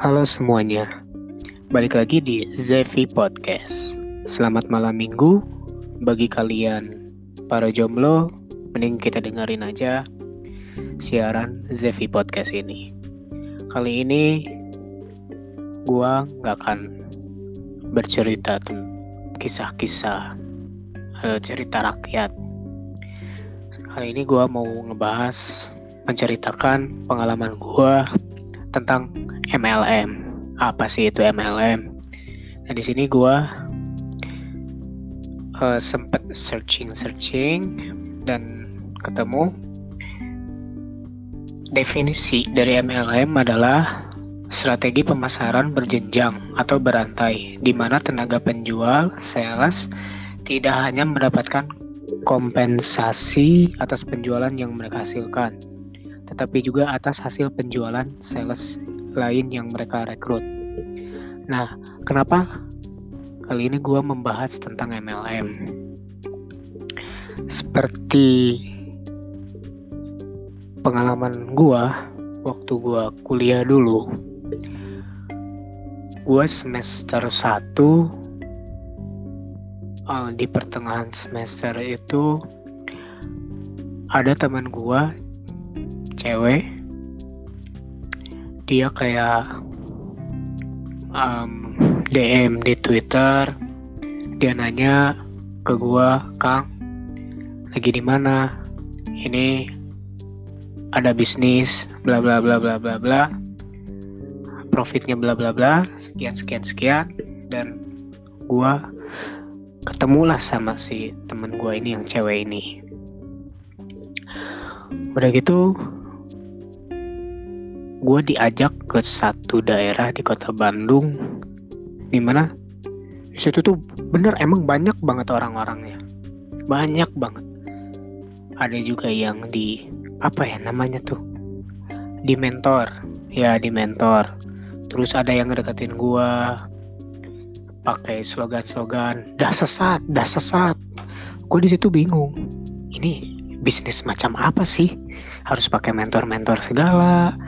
Halo semuanya, balik lagi di Zevi Podcast. Selamat malam minggu bagi kalian para jomblo. Mending kita dengerin aja siaran Zevi Podcast ini. Kali ini gua nggak akan bercerita tentang kisah-kisah uh, cerita rakyat. Kali ini gua mau ngebahas menceritakan pengalaman gua tentang MLM. Apa sih itu MLM? Nah di sini gue uh, sempet searching-searching dan ketemu definisi dari MLM adalah strategi pemasaran berjenjang atau berantai, di mana tenaga penjual sales tidak hanya mendapatkan kompensasi atas penjualan yang mereka hasilkan, tetapi juga atas hasil penjualan sales lain yang mereka rekrut. Nah, kenapa kali ini gue membahas tentang MLM? Seperti pengalaman gue waktu gue kuliah dulu, gue semester 1 uh, eh, di pertengahan semester itu ada teman gue cewek dia kayak um, DM di Twitter dia nanya ke gua Kang lagi di mana? Ini ada bisnis bla bla bla bla bla bla profitnya bla bla bla sekian sekian sekian. Dan gua ketemulah sama si temen gua ini yang cewek ini. Udah gitu gue diajak ke satu daerah di kota Bandung di mana di situ tuh bener emang banyak banget orang-orangnya. Banyak banget. Ada juga yang di apa ya namanya tuh? Di mentor. Ya di mentor. Terus ada yang ngedeketin gue pakai slogan-slogan dah sesat dah sesat. Gue di situ bingung. Ini bisnis macam apa sih? Harus pakai mentor-mentor segala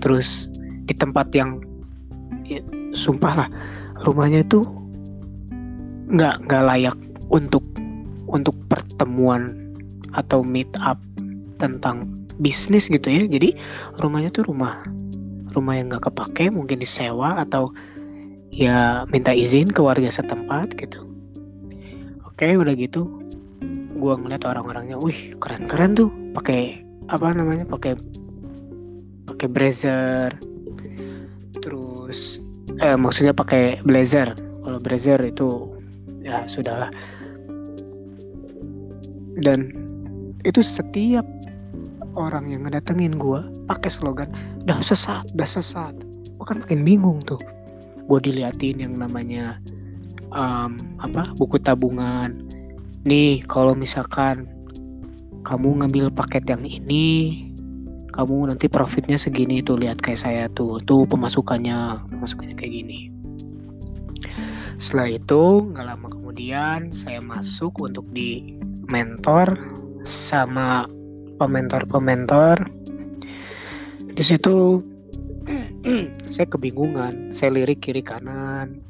terus di tempat yang ya, sumpah lah rumahnya itu nggak nggak layak untuk untuk pertemuan atau meet up tentang bisnis gitu ya. Jadi rumahnya tuh rumah rumah yang nggak kepake mungkin disewa atau ya minta izin ke warga setempat gitu. Oke udah gitu gua ngeliat orang-orangnya wih keren-keren tuh. Pakai apa namanya pakai pakai blazer. Terus eh maksudnya pakai blazer. Kalau blazer itu ya sudahlah. Dan itu setiap orang yang ngedatengin gue pakai slogan dah sesat dah sesat. Gue kan makin bingung tuh. Gue diliatin yang namanya um, apa buku tabungan. Nih kalau misalkan kamu ngambil paket yang ini kamu nanti profitnya segini tuh lihat kayak saya tuh tuh pemasukannya pemasukannya kayak gini. Setelah itu nggak lama kemudian saya masuk untuk di mentor sama pementor-pementor. Di situ saya kebingungan saya lirik kiri kanan.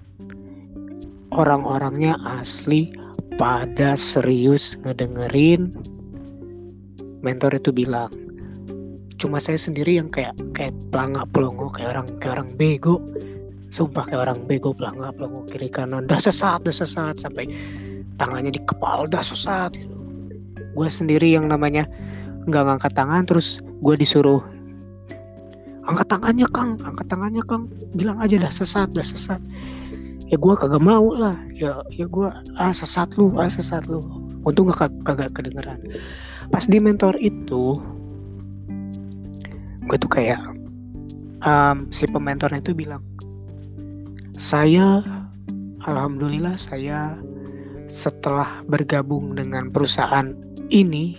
Orang-orangnya asli pada serius ngedengerin. Mentor itu bilang cuma saya sendiri yang kayak kayak pelangak pelongo kayak orang kayak orang bego. Sumpah kayak orang bego pelangak pelongo kiri kanan. Dah sesat dah sesat sampai tangannya di kepala dah sesat gitu. gue sendiri yang namanya nggak ngangkat tangan terus gue disuruh angkat tangannya kang angkat tangannya kang. Bilang aja dah sesat dah sesat. Ya gue kagak mau lah. Ya ya gue ah sesat lu ah sesat lu. Untung gak kagak kedengeran. Pas di mentor itu gue tuh kayak um, si pementornya itu bilang saya alhamdulillah saya setelah bergabung dengan perusahaan ini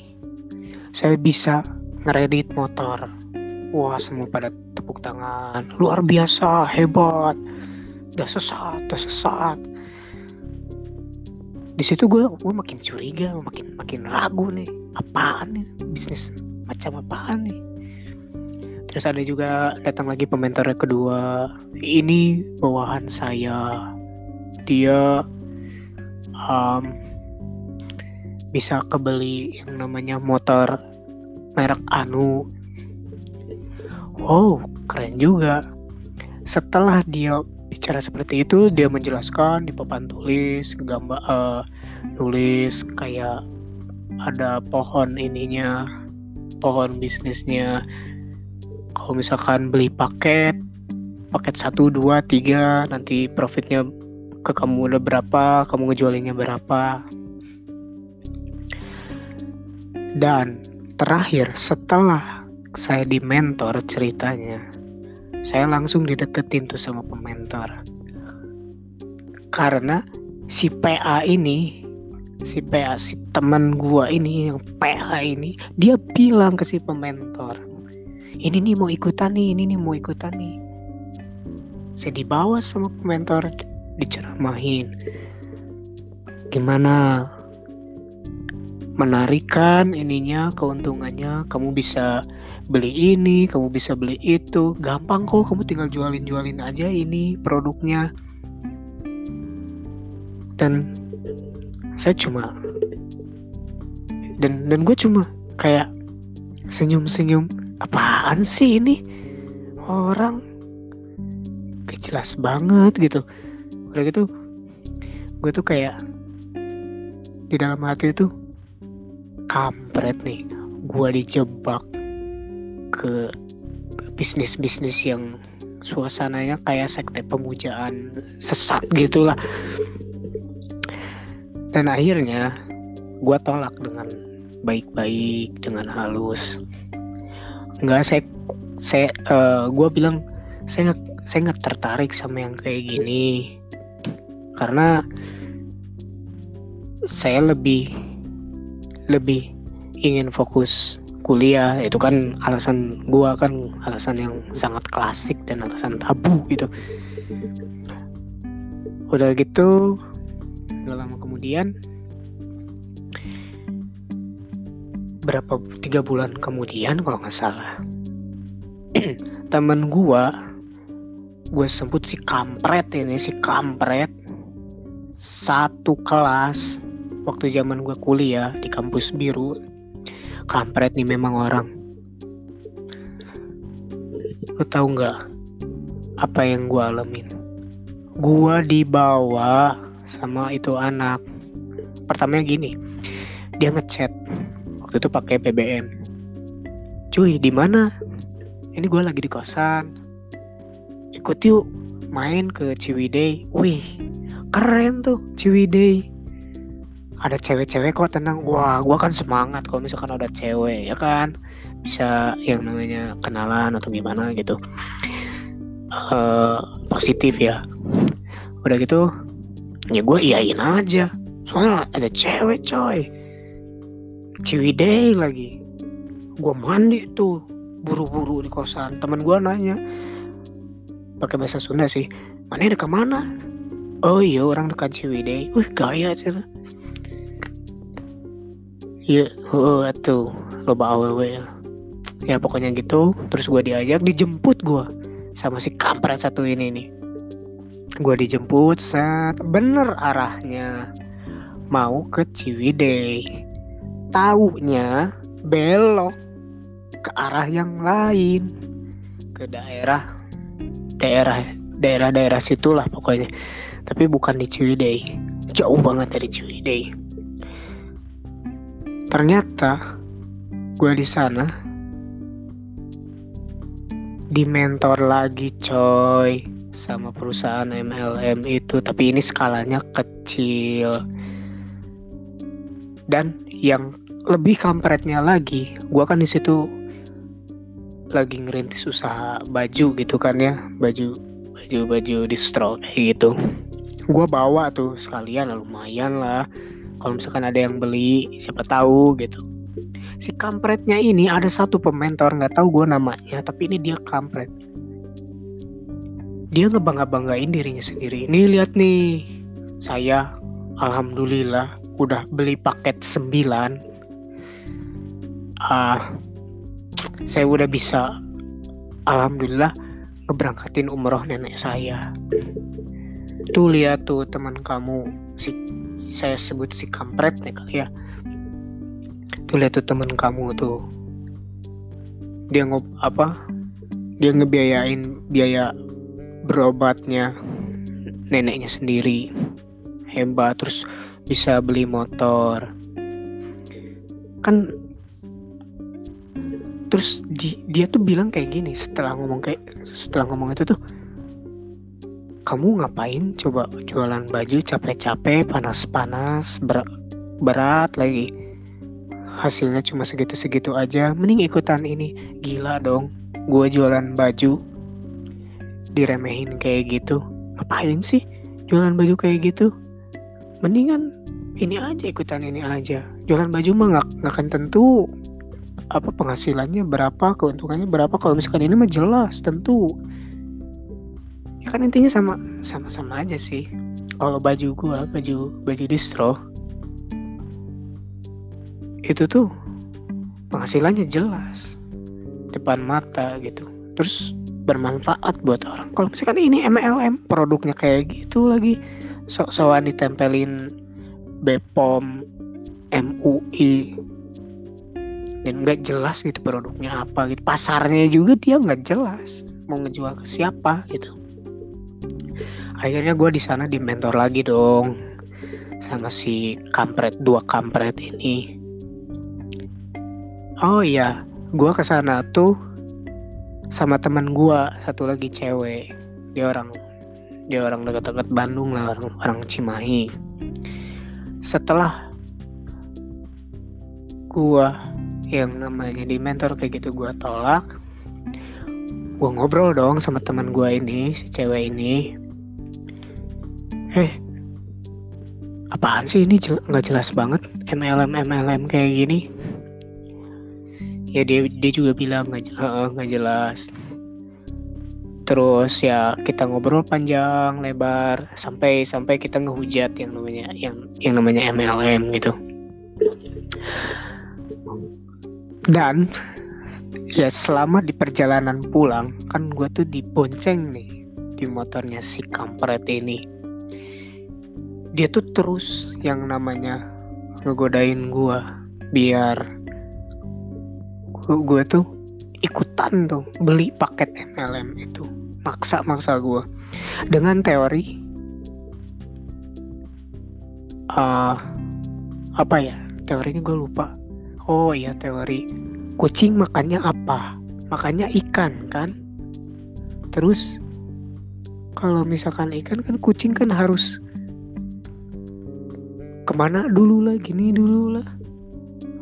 saya bisa ngeredit motor. Wah semua pada tepuk tangan. Luar biasa hebat. Udah sesat udah sesat di situ gue gue makin curiga makin makin ragu nih. Apaan nih? Bisnis macam apaan nih terus ada juga datang lagi pementor kedua. Ini bawahan saya. Dia um, bisa kebeli yang namanya motor merek Anu. Wow keren juga. Setelah dia bicara seperti itu dia menjelaskan di papan tulis gambar uh, nulis kayak ada pohon ininya pohon bisnisnya kalau misalkan beli paket paket satu dua tiga nanti profitnya ke kamu udah berapa kamu ngejualinnya berapa. Dan terakhir setelah saya di mentor ceritanya saya langsung dideketin tuh sama pementor. Karena si PA ini si PA si teman gua ini yang PA ini dia bilang ke si pementor ini nih mau ikutan nih ini nih mau ikutan nih. Saya dibawa sama pementor diceramahin. Gimana? Menarikan ininya keuntungannya. Kamu bisa beli ini kamu bisa beli itu. Gampang kok kamu tinggal jualin jualin aja ini produknya. Dan saya cuma dan dan gue cuma kayak senyum senyum apaan sih ini? Orang jelas banget gitu. Udah gitu gue tuh kayak di dalam hati itu kampret nih. Gue dijebak ke bisnis-bisnis yang suasananya kayak sekte pemujaan sesat gitulah. Dan akhirnya gue tolak dengan baik-baik dengan halus nggak saya saya uh, gue bilang saya nggak saya nggak tertarik sama yang kayak gini. Karena saya lebih lebih ingin fokus kuliah. Itu kan alasan gua kan alasan yang sangat klasik dan alasan tabu gitu. Udah gitu gak lama kemudian berapa tiga bulan kemudian kalau nggak salah. Temen gua gue sebut si kampret ini si kampret satu kelas waktu zaman gue kuliah di kampus biru. Kampret nih memang orang. Lo tau nggak apa yang gue alamin? Gue dibawa sama itu anak. Pertamanya gini dia ngechat waktu itu pakai BBM cuy di mana? Ini gue lagi di kosan. Ikut yuk main ke Ciwidey. Wih keren tuh Ciwidey. Ada cewek-cewek kok tenang. Wah gua kan semangat kalau misalkan ada cewek ya kan? Bisa yang namanya kenalan atau gimana gitu. Uh, positif ya. Udah gitu ya gue iyain aja. Soalnya ada cewek coy ciwidey lagi gue mandi tuh buru-buru di kosan teman gue nanya pakai bahasa Sunda sih mana dekat mana oh iya orang dekat ciwidey wih gaya cina Iya, oh, tuh loba aww ya. Ya pokoknya gitu. Terus gue diajak, dijemput gue sama si kampret satu ini nih. Gue dijemput saat bener arahnya mau ke Ciwidey. Taunya belok ke arah yang lain. Ke daerah daerah daerah-daerah situlah pokoknya. Tapi bukan di Ciwidey. Jauh banget dari Ciwidey. Ternyata gue di sana di mentor lagi coy sama perusahaan MLM itu. Tapi ini skalanya kecil. Dan yang lebih kampretnya lagi. Gue kan di situ lagi ngerintis usaha baju gitu kan ya. Baju baju baju distro kayak gitu. Gue bawa tuh sekalian lumayan lah. Kalau misalkan ada yang beli siapa tahu gitu. Si kampretnya ini ada satu pementor nggak tahu gue namanya tapi ini dia kampret. Dia ngebangga banggain dirinya sendiri. Ini lihat nih. Saya alhamdulillah udah beli paket 9 ah saya udah bisa alhamdulillah ngeberangkatin umroh nenek saya. Tuh lihat tuh teman kamu si saya sebut si kampret nih kali ya. Tuh lihat tuh teman kamu tuh. Dia ngob apa? Dia ngebiayain biaya berobatnya neneknya sendiri. Hebat terus bisa beli motor. Kan terus di, dia tuh bilang kayak gini setelah ngomong kayak setelah ngomong itu tuh kamu ngapain coba jualan baju capek-capek panas-panas berat, berat lagi? Hasilnya cuma segitu-segitu aja mending ikutan ini. Gila dong gue jualan baju diremehin kayak gitu. Ngapain sih jualan baju kayak gitu? Mendingan ini aja ikutan ini aja. Jualan baju mah nggak nggak akan tentu apa penghasilannya berapa keuntungannya berapa. Kalau misalkan ini mah jelas tentu. Ya kan intinya sama sama sama aja sih. Kalau baju gua baju baju distro itu tuh penghasilannya jelas. Depan mata gitu. Terus bermanfaat buat orang. Kalau misalkan ini MLM produknya kayak gitu lagi. Sok-sokan ditempelin Bepom MUI dan nggak jelas gitu produknya apa gitu. Pasarnya juga dia nggak jelas mau ngejual ke siapa gitu. Akhirnya gue di sana di mentor lagi dong sama si kampret dua kampret ini. Oh iya gue ke sana tuh sama teman gue satu lagi cewek. Dia orang dia orang dekat-dekat Bandung lah orang orang Cimahi. Setelah gua yang namanya di mentor kayak gitu gue tolak gue ngobrol dong sama teman gue ini si cewek ini. Eh apaan sih ini? Nggak jelas banget MLM MLM kayak gini. Ya dia dia juga bilang nggak nggak jelas. Terus ya kita ngobrol panjang lebar sampai sampai kita ngehujat yang namanya yang yang namanya MLM gitu dan ya selama di perjalanan pulang kan gue tuh dibonceng nih di motornya si kampret ini. Dia tuh terus yang namanya ngegodain gue biar gue tuh ikutan tuh beli paket MLM itu. Maksa maksa gue dengan teori uh, apa ya? Teorinya gue lupa Oh iya teori kucing makannya apa? Makannya ikan kan? Terus kalau misalkan ikan kan kucing kan harus ke mana dulu lah gini dulu lah.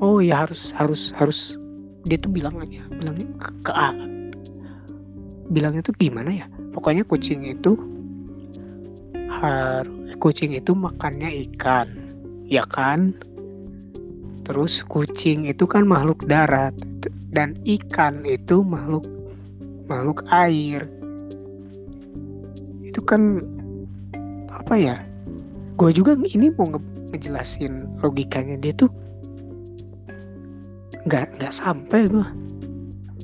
Oh ya harus harus harus dia tuh bilang aja bilangnya ke, ke A. Bilangnya tuh gimana ya? Pokoknya kucing itu harus kucing itu makannya ikan, ya kan? Terus kucing itu kan makhluk darat dan ikan itu makhluk makhluk air. Itu kan apa ya? Gue juga ini mau nge ngejelasin logikanya dia tuh nggak nggak sampai gue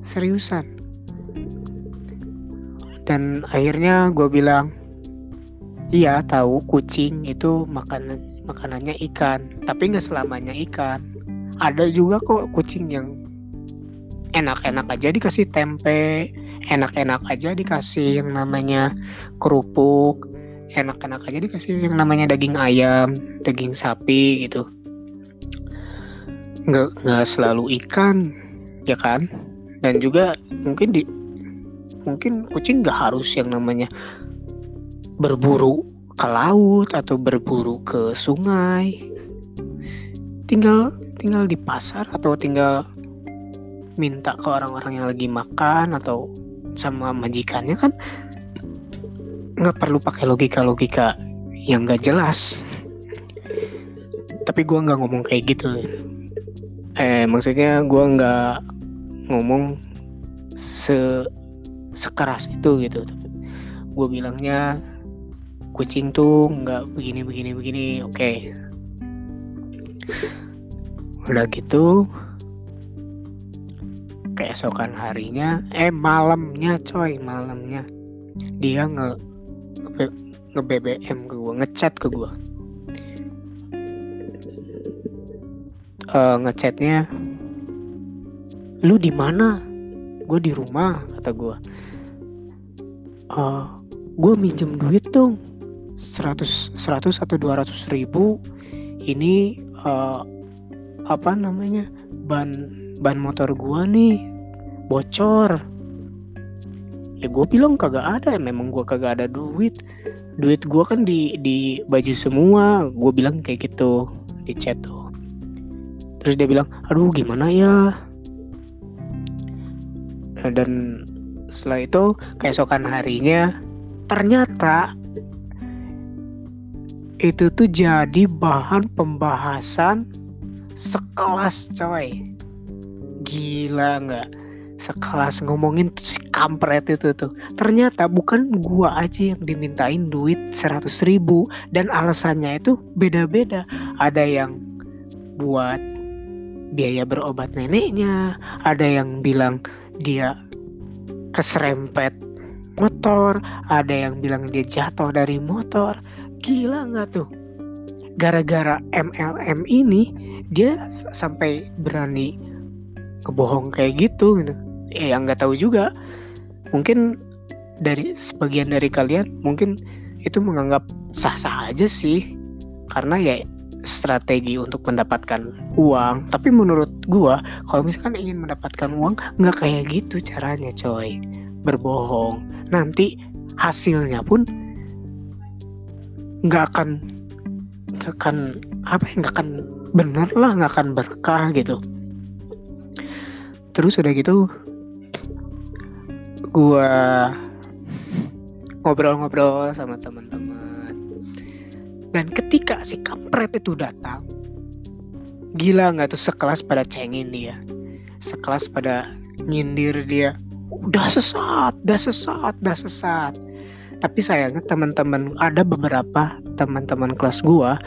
seriusan. Dan akhirnya gue bilang, iya tahu kucing itu makanan makanannya ikan, tapi nggak selamanya ikan ada juga kok kucing yang enak-enak aja dikasih tempe enak-enak aja dikasih yang namanya kerupuk enak-enak aja dikasih yang namanya daging ayam daging sapi gitu. Nggak nggak selalu ikan ya kan? Dan juga mungkin di mungkin kucing nggak harus yang namanya berburu ke laut atau berburu ke sungai. Tinggal tinggal di pasar atau tinggal minta ke orang-orang yang lagi makan atau sama majikannya kan nggak perlu pakai logika-logika yang nggak jelas. Tapi gue nggak ngomong kayak gitu. Eh maksudnya gue nggak ngomong se sekeras itu gitu. Gue bilangnya kucing tuh nggak begini begini begini oke. okay udah gitu keesokan harinya eh malamnya coy malamnya. Dia nge nge BBM ke gue ngechat ke gue uh, ngechatnya lu di mana? Gue di rumah kata gue uh, gue minjem duit dong 100 100 atau 200 ribu. Ini uh, apa namanya ban ban motor gua nih bocor. Ya gue bilang kagak ada memang gue kagak ada duit. Duit gue kan di di baju semua. Gue bilang kayak gitu di chat tuh. Terus dia bilang aduh gimana ya? Dan setelah itu keesokan harinya ternyata itu tuh jadi bahan pembahasan sekelas coy. Gila nggak? Sekelas ngomongin tuh si kampret itu tuh. Ternyata bukan gua aja yang dimintain duit seratus ribu dan alasannya itu beda-beda. Ada yang buat biaya berobat neneknya ada yang bilang dia keserempet motor ada yang bilang dia jatuh dari motor. Gila nggak tuh? Gara-gara MLM ini dia sampai berani kebohong kayak gitu gitu. Eh yang nggak tahu juga. Mungkin dari sebagian dari kalian mungkin itu menganggap sah-sah aja sih. Karena ya strategi untuk mendapatkan uang. Tapi menurut gua kalau misalkan ingin mendapatkan uang nggak kayak gitu caranya coy. Berbohong. Nanti hasilnya pun nggak akan nggak akan apa ya nggak akan bener lah nggak akan berkah gitu. Terus udah gitu gua ngobrol-ngobrol sama teman-teman. Dan ketika si kampret itu datang gila nggak tuh sekelas pada cengin dia. Sekelas pada nyindir dia. Udah sesat, udah sesat, udah sesat. Tapi sayangnya teman-teman ada beberapa teman-teman kelas gua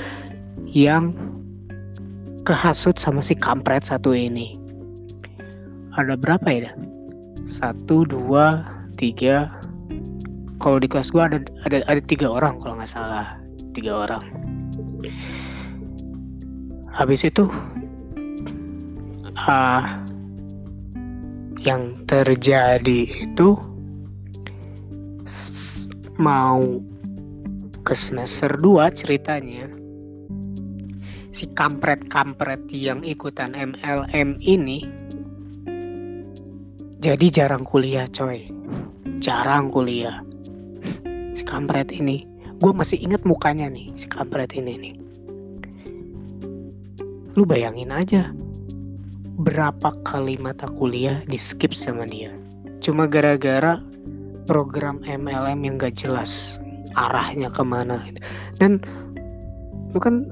yang kehasut sama si kampret satu ini. Ada berapa ya? Satu dua tiga. Kalau di kelas gua ada ada ada tiga orang kalau nggak salah. Tiga orang. Habis itu uh, yang terjadi itu mau ke semester 2 ceritanya si kampret-kampret yang ikutan MLM ini. Jadi jarang kuliah coy. Jarang kuliah. Si kampret ini. Gue masih inget mukanya nih si kampret ini nih. Lu bayangin aja berapa kali mata kuliah di skip sama dia. Cuma gara-gara program MLM yang gak jelas arahnya ke mana. Dan lu kan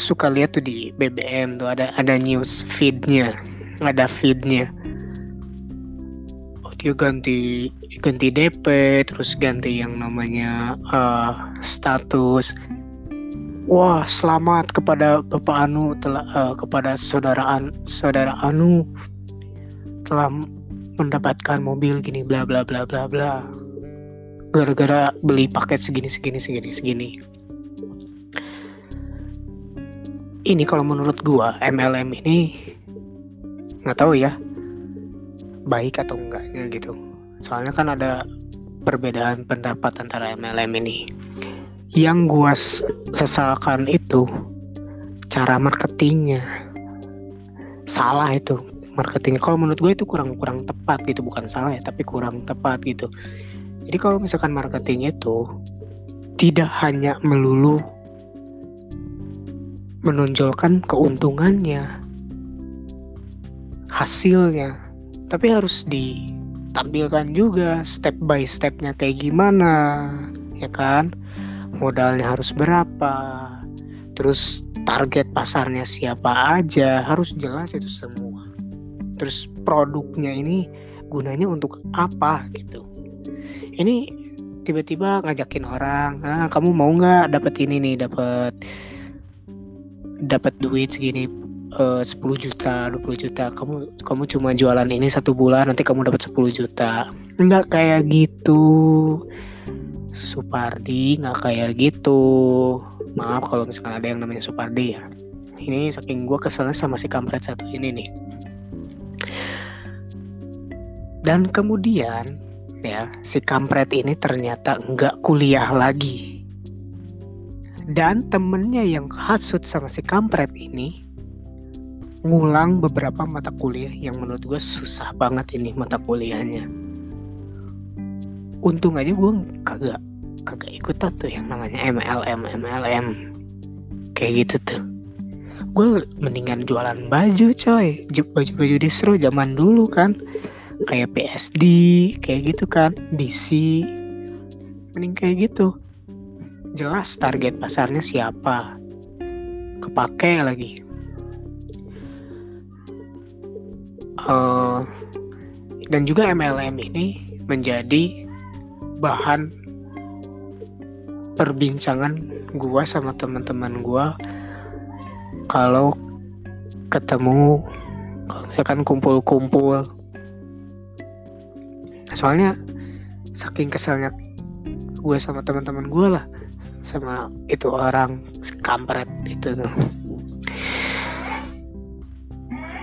suka lihat tuh di BBM tuh ada ada news feednya ada feednya. Oh, dia ganti ganti DP terus ganti yang namanya uh, status. Wah selamat kepada Bapak Anu telah uh, kepada saudara An, saudara Anu telah mendapatkan mobil gini bla bla bla bla bla. Gara-gara beli paket segini segini segini segini ini kalau menurut gua MLM ini nggak tahu ya baik atau enggaknya gitu. Soalnya kan ada perbedaan pendapat antara MLM ini. Yang gua sesalkan itu cara marketingnya. Salah itu marketing kalau menurut gue itu kurang kurang tepat gitu. Bukan salah ya tapi kurang tepat gitu. Jadi kalau misalkan marketing itu tidak hanya melulu menonjolkan keuntungannya hasilnya tapi harus ditampilkan juga step by stepnya kayak gimana ya kan? Modalnya harus berapa? Terus target pasarnya siapa aja? Harus jelas itu semua. Terus produknya ini gunanya untuk apa gitu. Ini tiba-tiba ngajakin orang ah kamu mau nggak dapat ini nih dapat dapat duit segini uh, 10 juta 20 juta. Kamu kamu cuma jualan ini satu bulan nanti kamu dapat 10 juta. Nggak kayak gitu. Supardi nggak kayak gitu. Maaf kalau misalkan ada yang namanya Supardi ya. Ini saking gue keselnya sama si kampret satu ini nih. Dan kemudian ya si kampret ini ternyata nggak kuliah lagi dan temennya yang hasut sama si kampret ini ngulang beberapa mata kuliah yang menurut gue susah banget ini mata kuliahnya. Untung aja gue kagak kagak ikutan tuh yang namanya MLM MLM kayak gitu tuh. Gue mendingan jualan baju coy. Baju baju distro zaman dulu kan. Kayak PSD kayak gitu kan. DC mending kayak gitu jelas target pasarnya siapa. Kepake lagi. Uh, dan juga MLM ini menjadi bahan perbincangan gua sama teman-teman gua kalau ketemu kalau misalkan kumpul-kumpul. Soalnya saking keselnya gue sama teman-teman gue lah sama itu orang kampret itu tuh.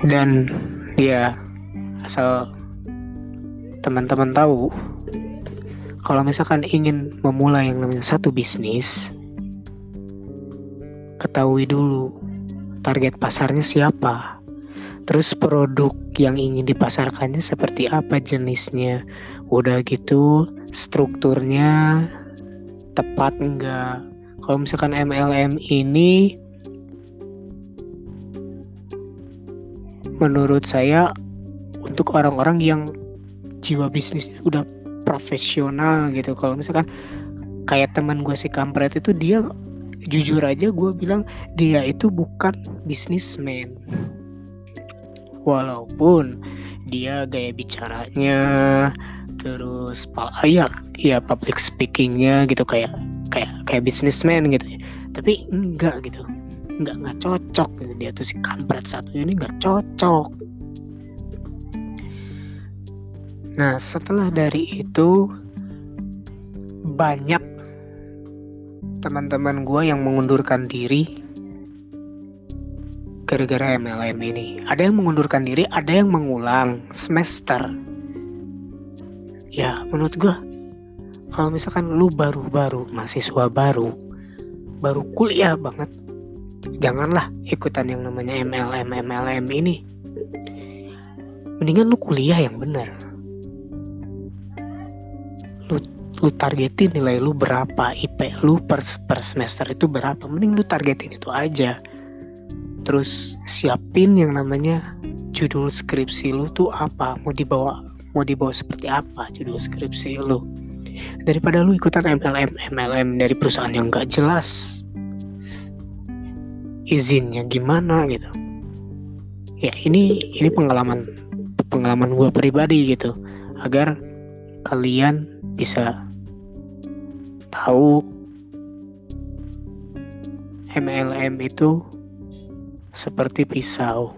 Dan dia asal teman-teman tahu kalau misalkan ingin memulai yang namanya satu bisnis ketahui dulu target pasarnya siapa. Terus produk yang ingin dipasarkannya seperti apa jenisnya. Udah gitu strukturnya tepat enggak. Kalau misalkan MLM ini menurut saya untuk orang-orang yang jiwa bisnis udah profesional gitu. Kalau misalkan kayak teman gue si kampret itu dia jujur aja gue bilang dia itu bukan bisnismen. Walaupun dia gaya bicaranya terus ya ya public speakingnya gitu kayak kayak kayak businessman gitu ya tapi enggak gitu enggak nggak cocok gitu. dia tuh si kampret satu ini nggak cocok nah setelah dari itu banyak teman-teman gue yang mengundurkan diri gara-gara MLM ini. Ada yang mengundurkan diri, ada yang mengulang semester ya menurut gue kalau misalkan lu baru-baru mahasiswa baru baru kuliah banget janganlah ikutan yang namanya MLM MLM ini. Mendingan lu kuliah yang benar lu lu targetin nilai lu berapa IP lu per, per semester itu berapa mending lu targetin itu aja. Terus siapin yang namanya judul skripsi lu tuh apa mau dibawa mau dibawa seperti apa judul skripsi lu. Daripada lu ikutan MLM MLM dari perusahaan yang gak jelas. Izinnya gimana gitu. Ya ini ini pengalaman pengalaman gue pribadi gitu. Agar kalian bisa tahu MLM itu seperti pisau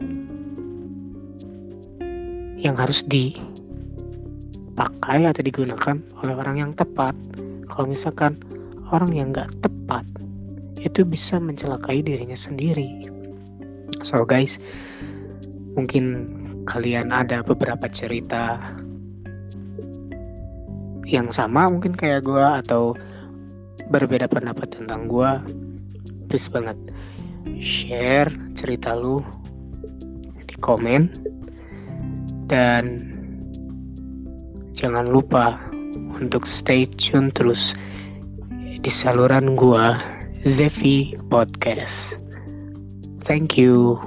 yang harus di dipakai atau digunakan oleh orang yang tepat. Kalau misalkan orang yang nggak tepat, itu bisa mencelakai dirinya sendiri. So guys, mungkin kalian ada beberapa cerita yang sama mungkin kayak gue atau berbeda pendapat tentang gue, please banget share cerita lu di komen dan jangan lupa untuk stay tune terus di saluran gua Zevi Podcast. Thank you.